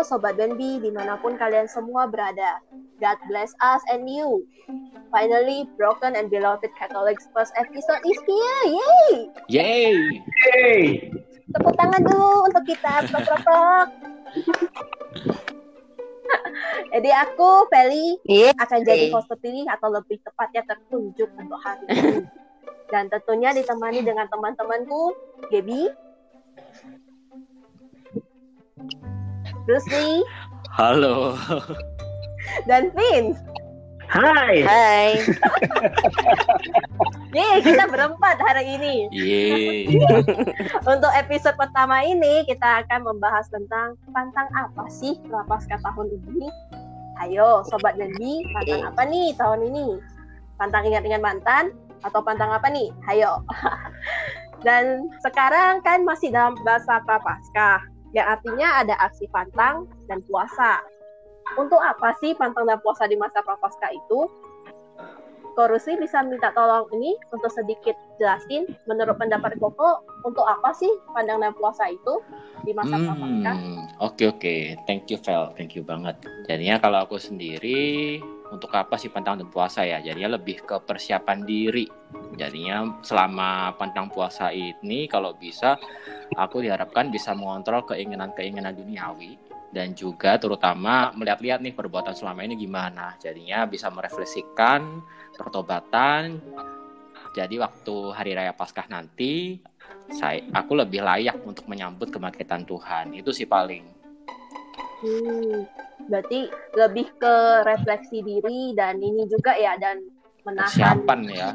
Halo Sobat Benbi, di mana pun kalian semua berada. God bless us and you. Finally, Broken and Beloved Catholics first episode is here. Yay! Yay! Yay! Tepuk tangan dulu untuk kita. Tok, Jadi aku, Feli, yeah. akan jadi host terpilih atau lebih tepatnya tertunjuk untuk hari ini. Dan tentunya ditemani dengan teman-temanku, Gaby, Rusli. Halo. Dan Vince. Hai. Hai. Yeay, kita berempat hari ini. Yeay. Untuk episode pertama ini kita akan membahas tentang pantang apa sih prapaskah tahun ini. Ayo, Sobat Dendi, pantang apa nih tahun ini? Pantang ingat-ingat mantan atau pantang apa nih? Ayo. Dan sekarang kan masih dalam bahasa prapaskah yang artinya ada aksi pantang dan puasa. Untuk apa sih pantang dan puasa di masa prapaskah itu? Korusi bisa minta tolong ini untuk sedikit jelasin menurut pendapat Koko untuk apa sih pandang dan puasa itu di masa hmm, prapaskah? Oke okay, oke, okay. thank you Vel, thank you banget. Jadinya kalau aku sendiri untuk apa sih pantang dan puasa ya? Jadinya lebih ke persiapan diri. Jadinya selama pantang puasa ini kalau bisa aku diharapkan bisa mengontrol keinginan-keinginan duniawi dan juga terutama melihat-lihat nih perbuatan selama ini gimana. Jadinya bisa merefleksikan pertobatan. Jadi waktu hari raya Paskah nanti saya aku lebih layak untuk menyambut kebangkitan Tuhan. Itu sih paling. Hmm, berarti lebih ke refleksi diri dan ini juga ya dan menahan persiapan ya.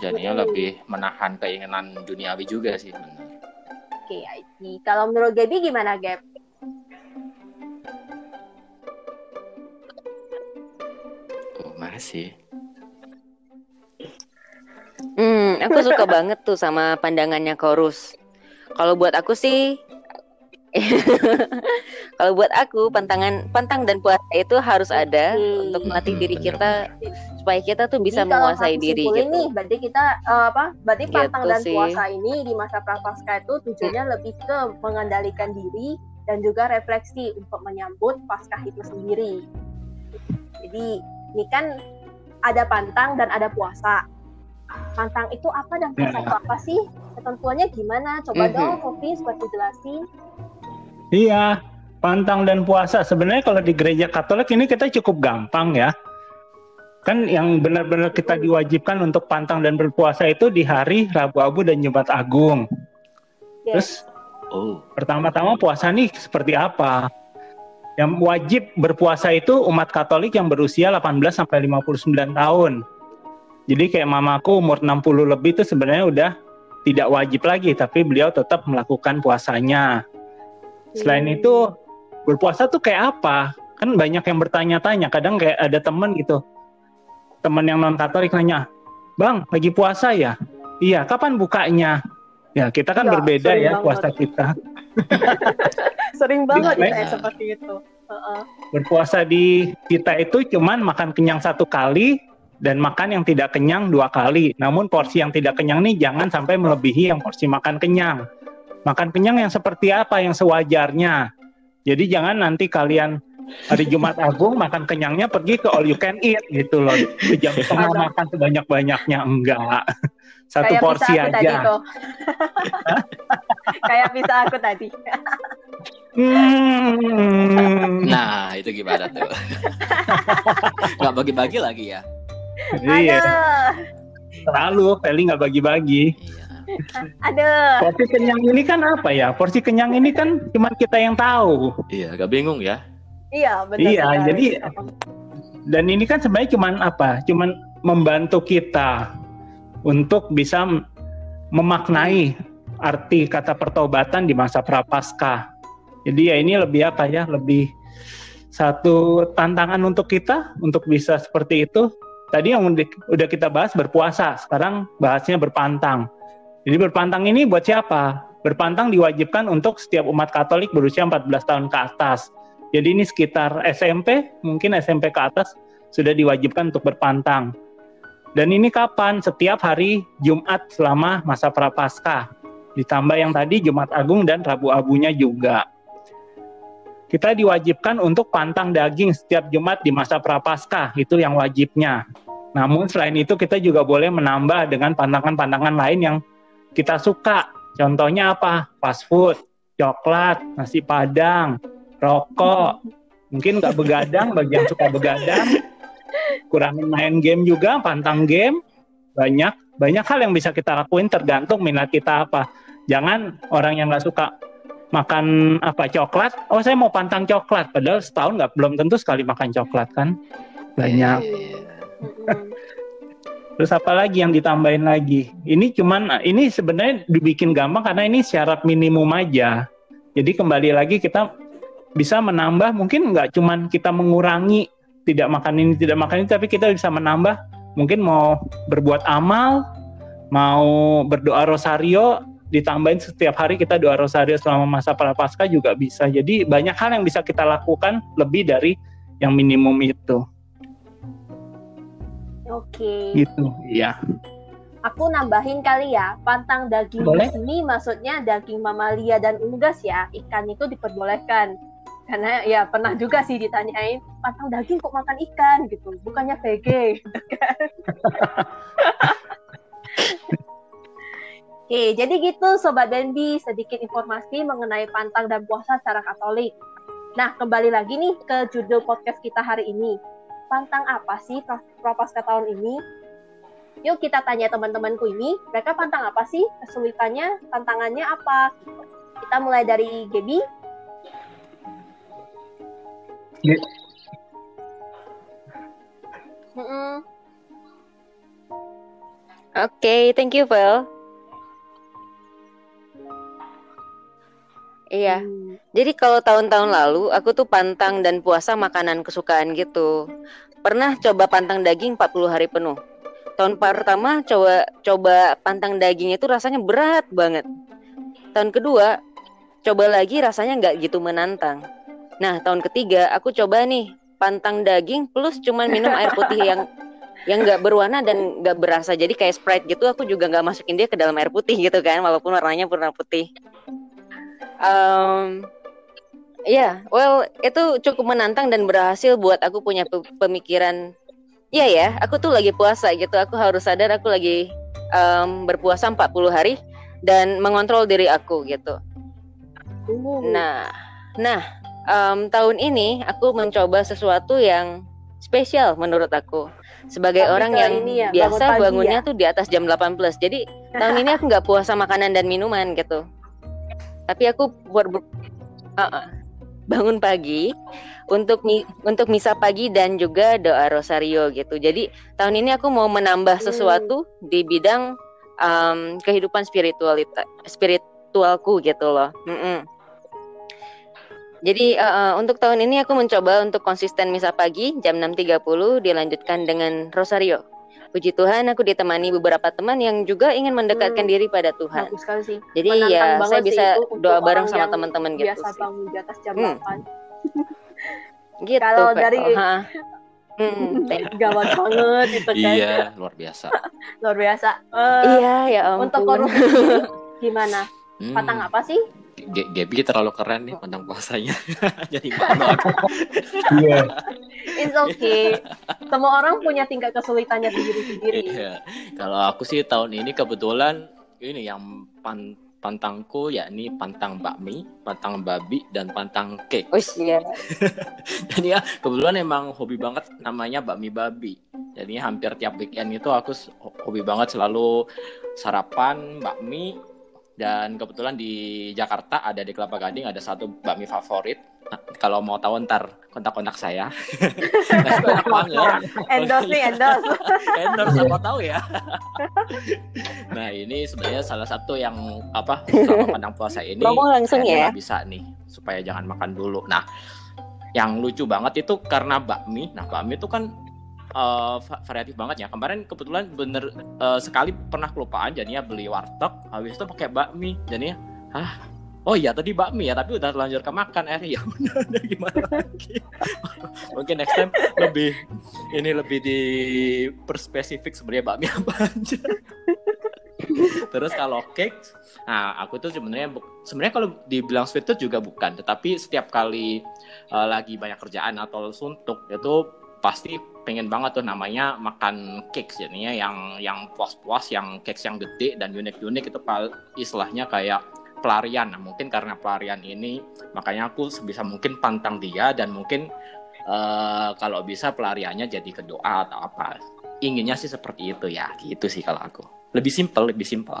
Jadinya hmm. lebih menahan keinginan duniawi juga sih benar. Oke, okay, Kalau menurut Gaby gimana, Gab? sih. Hmm, aku suka banget tuh sama pandangannya Korus. Kalau buat aku sih, kalau buat aku pantangan pantang dan puasa itu harus ada hmm. untuk melatih diri kita supaya kita tuh bisa Jadi menguasai diri gitu. Nih, berarti kita uh, apa? Berarti gitu pantang dan sih. puasa ini di masa prapaskah itu tujuannya hmm. lebih ke mengendalikan diri dan juga refleksi untuk menyambut paskah itu sendiri. Jadi ini kan ada pantang dan ada puasa. Pantang itu apa dan puasa itu apa sih? Ketentuannya gimana? Coba mm-hmm. dong, Kopi, supaya jelasin. Iya, pantang dan puasa. Sebenarnya kalau di gereja Katolik ini kita cukup gampang ya. Kan yang benar-benar kita diwajibkan untuk pantang dan berpuasa itu di hari Rabu Abu dan Jumat Agung. Yes. Terus, oh. pertama-tama puasa nih seperti apa? Yang wajib berpuasa itu umat Katolik yang berusia 18 sampai 59 tahun. Jadi kayak mamaku umur 60 lebih itu sebenarnya udah tidak wajib lagi, tapi beliau tetap melakukan puasanya. Selain itu berpuasa tuh kayak apa? Kan banyak yang bertanya-tanya. Kadang kayak ada temen gitu, temen yang non Katolik nanya, bang lagi puasa ya? Iya. Kapan bukanya? Ya kita kan ya, berbeda ya banget. puasa kita. Sering banget ya, ya seperti itu. Uh-uh. Berpuasa di kita itu cuman makan kenyang satu kali dan makan yang tidak kenyang dua kali. Namun porsi yang tidak kenyang nih jangan sampai melebihi yang porsi makan kenyang. Makan kenyang yang seperti apa yang sewajarnya. Jadi jangan nanti kalian hari Jumat Agung makan kenyangnya pergi ke all you can eat gitu loh. Jam setengah makan sebanyak-banyaknya enggak. Satu Kayak porsi aja. Kayak bisa aku tadi. Hmm. Nah, itu gimana tuh? Gak bagi-bagi lagi ya? Iya. Terlalu, Feli nggak bagi-bagi. Iya. Aduh. Porsi kenyang ini kan apa ya? Porsi kenyang ini kan cuma kita yang tahu. Iya, gak bingung ya? Iya, benar. Iya, jadi dan ini kan sebenarnya cuma apa? Cuman membantu kita untuk bisa memaknai arti kata pertobatan di masa prapaskah. Jadi ya ini lebih apa ya? Lebih satu tantangan untuk kita untuk bisa seperti itu. Tadi yang udah kita bahas berpuasa, sekarang bahasnya berpantang. Jadi berpantang ini buat siapa? Berpantang diwajibkan untuk setiap umat Katolik berusia 14 tahun ke atas. Jadi ini sekitar SMP, mungkin SMP ke atas sudah diwajibkan untuk berpantang. Dan ini kapan? Setiap hari Jumat selama masa prapaskah. Ditambah yang tadi Jumat Agung dan Rabu Abunya juga. kita diwajibkan untuk pantang daging setiap Jumat di masa prapaskah, itu yang wajibnya. Namun selain itu kita juga boleh menambah dengan pantangan-pantangan lain yang kita suka. Contohnya apa? Fast food, coklat, nasi padang, rokok. Mungkin nggak begadang, bagi yang suka begadang. Kurangin main game juga, pantang game. Banyak, banyak hal yang bisa kita lakuin tergantung minat kita apa. Jangan orang yang nggak suka makan apa coklat, oh saya mau pantang coklat, padahal setahun nggak belum tentu sekali makan coklat kan, banyak. Iya. Terus apa lagi yang ditambahin lagi? Ini cuman ini sebenarnya dibikin gampang karena ini syarat minimum aja. Jadi kembali lagi kita bisa menambah mungkin nggak cuman kita mengurangi tidak makan ini tidak makan ini tapi kita bisa menambah mungkin mau berbuat amal, mau berdoa rosario ditambahin setiap hari kita doa rosario selama masa prapaskah juga bisa. Jadi banyak hal yang bisa kita lakukan lebih dari yang minimum itu. Oke. Gitu, ya. Aku nambahin kali ya, pantang daging Boleh. di sini maksudnya daging mamalia dan unggas ya. Ikan itu diperbolehkan. Karena ya pernah juga sih ditanyain, pantang daging kok makan ikan gitu, bukannya VG. gitu kan. Oke, jadi gitu Sobat Denbi, sedikit informasi mengenai pantang dan puasa secara katolik. Nah, kembali lagi nih ke judul podcast kita hari ini. Pantang apa sih prapaskah tahun ini? Yuk kita tanya teman-temanku ini, mereka pantang apa sih? Kesulitannya, tantangannya apa? Kita mulai dari Gaby. Ge- Mm-mm. Oke, thank you, Vel. Iya, Hmm. Jadi kalau tahun-tahun lalu aku tuh pantang dan puasa makanan kesukaan gitu. Pernah coba pantang daging 40 hari penuh. Tahun pertama coba coba pantang daging itu rasanya berat banget. Tahun kedua coba lagi rasanya nggak gitu menantang. Nah, tahun ketiga aku coba nih pantang daging plus cuman minum air putih yang yang nggak berwarna dan nggak berasa. Jadi kayak Sprite gitu aku juga nggak masukin dia ke dalam air putih gitu kan, walaupun warnanya warna putih. Um, ya, well itu cukup menantang dan berhasil buat aku punya pe- pemikiran. Iya ya, aku tuh lagi puasa gitu. Aku harus sadar aku lagi em, berpuasa 40 hari dan mengontrol diri aku gitu. Uh, Nah, nah em, tahun ini aku mencoba sesuatu yang spesial menurut aku. Sebagai Lebih orang yang ini ya, bangun biasa pagi bangunnya ya? tuh di atas jam 8 plus. Jadi tahun ini aku nggak puasa makanan dan minuman gitu. Tapi aku buat ber- uh-uh, bangun pagi untuk untuk misa pagi dan juga doa rosario gitu. Jadi tahun ini aku mau menambah Hmm. sesuatu di bidang em, kehidupan spiritualita spiritualku gitu loh. Mm-mm. Jadi uh, uh, untuk tahun ini aku mencoba untuk konsisten misa pagi jam 6.30 dilanjutkan dengan rosario. Puji Tuhan aku ditemani beberapa teman yang juga ingin mendekatkan Hmm. diri pada Tuhan. bagus sekali sih. Jadi Menantang ya saya sih bisa doa bareng sama teman-teman gitu Biasa sih. bangun di atas jam Hmm. 8. Gitu. Kalau dari- Ha. Hmm. Gawat banget itu kan. Iya, luar biasa. Luar biasa. Eh, Iya ya ampun. untuk korupsi gimana? Hmm, Pantang apa sih? Gaby terlalu keren nih pantang puasanya. Jadi malu aku. Iya. It's okay. Semua orang punya tingkat kesulitannya sendiri-sendiri. Iya. Kalau aku sih tahun ini kebetulan ini yang pan- pantangku yakni pantang bakmi, pantang babi dan pantang cake. Oh iya. Jadi ya kebetulan emang hobi banget namanya bakmi babi. Jadi hampir tiap weekend itu aku hobi banget selalu sarapan bakmi dan kebetulan di Jakarta ada di Kelapa Gading ada satu bakmi favorit. Nah, kalau mau tahu ntar kontak-kontak saya. Enak banget. Endorse nih, endorse. endorse apa tahu ya. nah ini sebenarnya salah satu yang apa selama pandang puasa ini Ngomong langsung ya. bisa nih supaya jangan makan dulu. Nah yang lucu banget itu karena bakmi. Nah bakmi itu kan eh, va- variatif banget ya. Kemarin kebetulan bener eh, sekali pernah kelupaan jadinya beli warteg, habis itu pakai bakmi. Jadinya, ah Oh iya tadi bakmi ya, tapi udah terlanjur ke makan akhirnya ya udah gimana lagi. Mungkin next time lebih ini lebih di perspesifik sebenarnya bakmi apa aja. Terus kalau cake, nah aku tuh sebenarnya sebenarnya kalau dibilang sweet tooth juga bukan, tetapi setiap kali uh, lagi banyak kerjaan atau suntuk itu pasti pengen banget tuh namanya makan cake jadinya yang yang puas-puas, yang cake yang gede dan unik-unik itu istilahnya kayak pelarian. Nah, mungkin karena pelarian ini makanya aku sebisa mungkin pantang dia dan mungkin eh, kalau bisa pelariannya jadi ke doa atau apa. Inginnya sih seperti itu ya, gitu sih kalau aku. Lebih simpel, lebih simpel.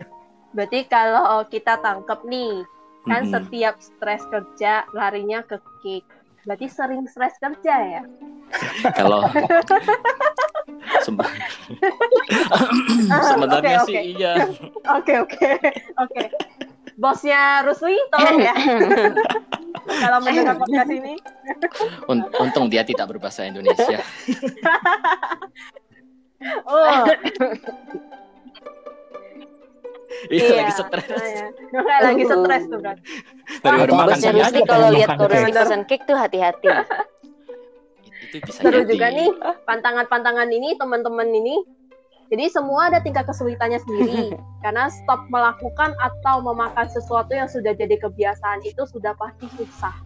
Berarti kalau kita tangkep nih, kan Mm-mm. setiap stres kerja larinya ke cake. Berarti sering stres kerja ya? kalau Sem- sebenarnya Ah, oke, sih oke. iya. Oke oke oke. Bosnya Rusli tolong ya. kalau mendengar podcast ini. Un- untung dia tidak berbahasa Indonesia. Oh, Iya, iya. lagi stres. Nah, ya. Kayak lagi stres tuh kan. Makan Bosnya Rusli aja kalau lihat cake. pesan cake tuh hati-hati. Itu, bisa Seru jadi. juga nih pantangan-pantangan ini teman-teman ini. Jadi semua ada tingkat kesulitannya sendiri. Karena stop melakukan atau memakan sesuatu yang sudah jadi kebiasaan itu sudah pasti susah.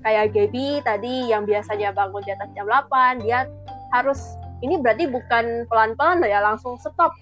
Kayak Gaby tadi yang biasanya bangun di atas jam 8, dia harus ini berarti bukan pelan-pelan ya langsung stop.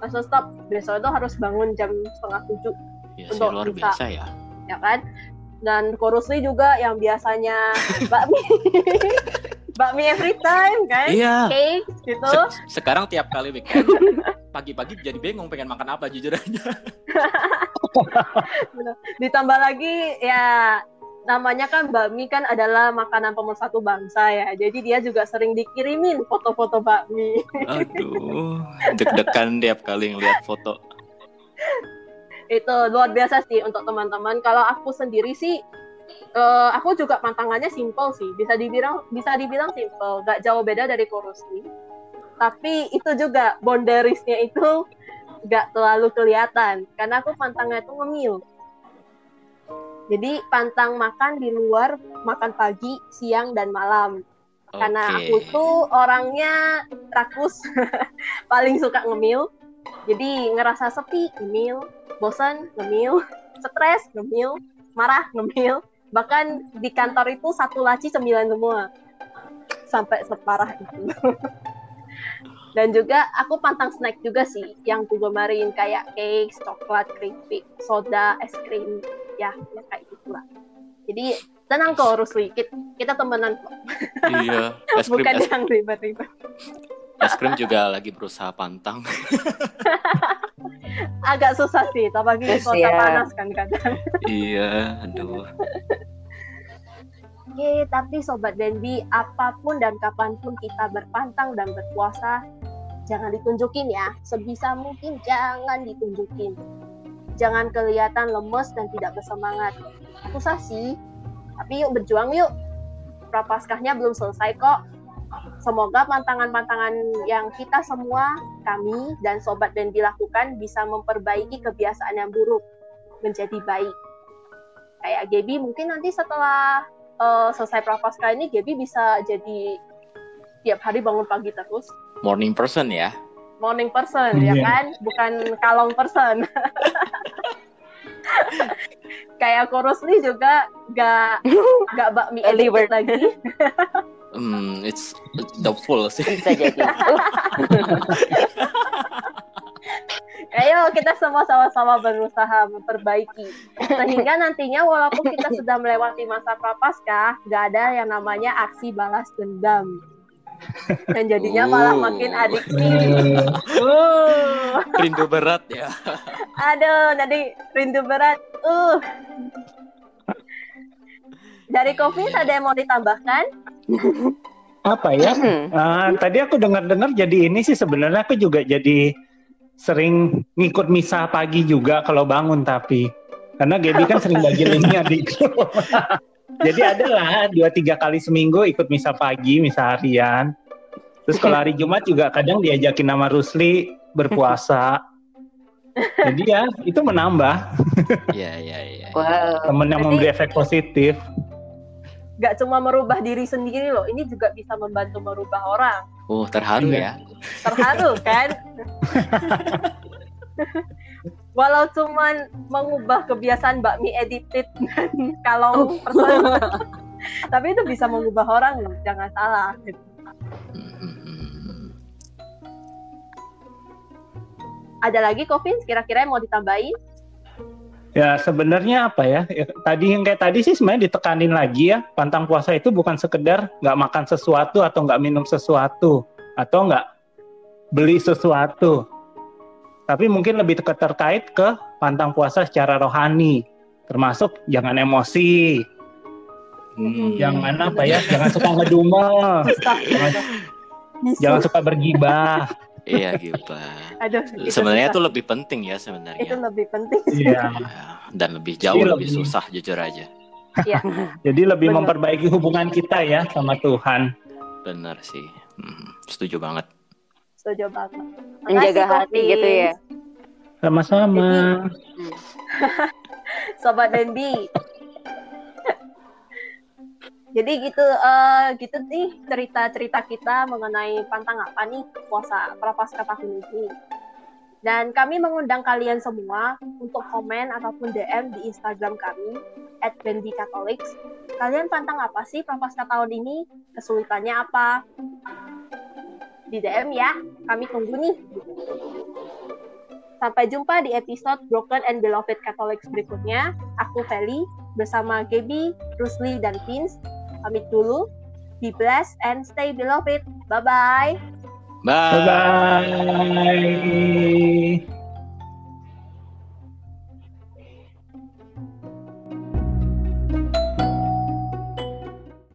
Langsung stop. Besok itu harus bangun jam setengah tujuh Ya, Untuk luar bisa. biasa ya. ya kan? Dan Korusli juga yang biasanya bakmi bakmi every time kan? Iya. Cake gitu. Se- sekarang tiap kali weekend pagi-pagi jadi bingung pengen makan apa jujur aja. Ditambah lagi ya namanya kan bakmi kan adalah makanan pemersatu bangsa ya. Jadi dia juga sering dikirimin foto-foto bakmi. Aduh, deg-degan tiap kali ngeliat foto. Itu luar biasa sih untuk teman-teman. Kalau aku sendiri sih eh, aku juga pantangannya simple sih. Bisa dibilang bisa dibilang simple, gak jauh beda dari korupsi. Tapi itu juga boundariesnya itu gak terlalu kelihatan karena aku pantangnya itu ngemil. Jadi pantang makan di luar makan pagi, siang dan malam. Karena Oke. aku tuh orangnya rakus, paling suka ngemil. Jadi ngerasa sepi, ngemil, bosan, ngemil, stres, ngemil, marah, ngemil. Bahkan di kantor itu satu laci cemilan semua. Sampai separah itu. Dan juga aku pantang snack juga sih, yang ku gemarin kayak cake, coklat, keripik, soda, es krim, ya, ya kayak gitulah. Jadi tenang kok Rusli, kita, kita temenan kok, Iya, es krim, bukan es, yang ribet-ribet. es krim juga lagi berusaha pantang. Agak susah sih, apalagi Yes, kota ya. panas kan kadang. iya, aduh. Oke, tapi Sobat Denbi, apa pun dan kapan pun kita berpantang dan berpuasa, jangan ditunjukin ya. Sebisa mungkin jangan ditunjukin. Jangan kelihatan lemes dan tidak bersemangat. Susah sih, tapi yuk berjuang yuk. Prapaskahnya belum selesai kok. Semoga pantangan-pantangan yang kita semua, kami dan Sobat Denbi lakukan bisa memperbaiki kebiasaan yang buruk menjadi baik. Kayak Gaby mungkin nanti setelah eh, selesai prapaskah ini Gaby bisa jadi tiap hari bangun pagi terus Morning person ya. morning person ya Iya. kan bukan kalong person kayak Korosli juga gak gak bakmi Early edit bird. lagi Hmm, it's the full sih. Bisa jadi. ayo kita semua sama-sama berusaha memperbaiki sehingga nantinya walaupun kita sudah melewati masa prapaskah gak ada yang namanya aksi balas dendam dan jadinya malah Uh. makin adiktif uh. Rindu berat ya. Aduh, nanti rindu berat. Uh. Dari Kofi ada yang mau ditambahkan? Apa ya? Hmm. Ah, tadi aku dengar-dengar jadi ini sih sebenarnya aku juga jadi sering ngikut misa pagi juga kalau bangun tapi karena Gaby kan sering bagi link adikku. jadi adalah dua tiga kali seminggu ikut misa pagi, misa harian. Terus kalau hari Jumat juga kadang diajakin nama Rusli berpuasa. Jadi ya itu menambah Iya, iya, iya. Wow. temen yang memberi efek positif. Gak cuma merubah diri sendiri loh, ini juga bisa membantu merubah orang. Uh, terharu Iya. ya. Terharu kan? Walau cuman mengubah kebiasaan bakmi edited dan kalau person, tapi itu bisa mengubah orang loh, jangan salah. Hmm. Ada lagi Kevin kira-kira yang mau ditambahin? Ya sebenarnya apa ya? ya? Tadi yang kayak tadi sih sebenarnya ditekanin lagi ya. Pantang puasa itu bukan sekedar nggak makan sesuatu atau nggak minum sesuatu atau nggak beli sesuatu. Tapi mungkin lebih terkait ke pantang puasa secara rohani, termasuk jangan emosi, Hmm. jangan apa ya, jangan suka ngedumel, jangan, jangan suka bergibah. Iya gitu. Aduh, itu Sebenarnya itu lebih penting ya itu sebenarnya. lebih penting. Iya. Dan lebih jauh Iya, lebih lebih. susah jujur aja. Jadi lebih Benar. memperbaiki hubungan kita ya sama Tuhan. Bener sih. Hmm, setuju banget. Setuju banget. Menjaga hati gitu ya. Sama-sama. Sobat Dendi. Jadi gitu eh, gitu nih cerita-cerita kita mengenai pantang apa nih puasa prapaskah tahun ini. Dan kami mengundang kalian semua untuk komen ataupun DM di Instagram kami @bendicatolics. Kalian pantang apa sih prapaskah tahun ini? Kesulitannya apa? Di DM ya, kami tunggu nih. Sampai jumpa di episode Broken and Beloved Catholics berikutnya. Aku Feli bersama Gaby, Rusli, dan Vince. Pamit dulu. Be blessed and stay beloved. Bye-bye. Bye. Bye-bye.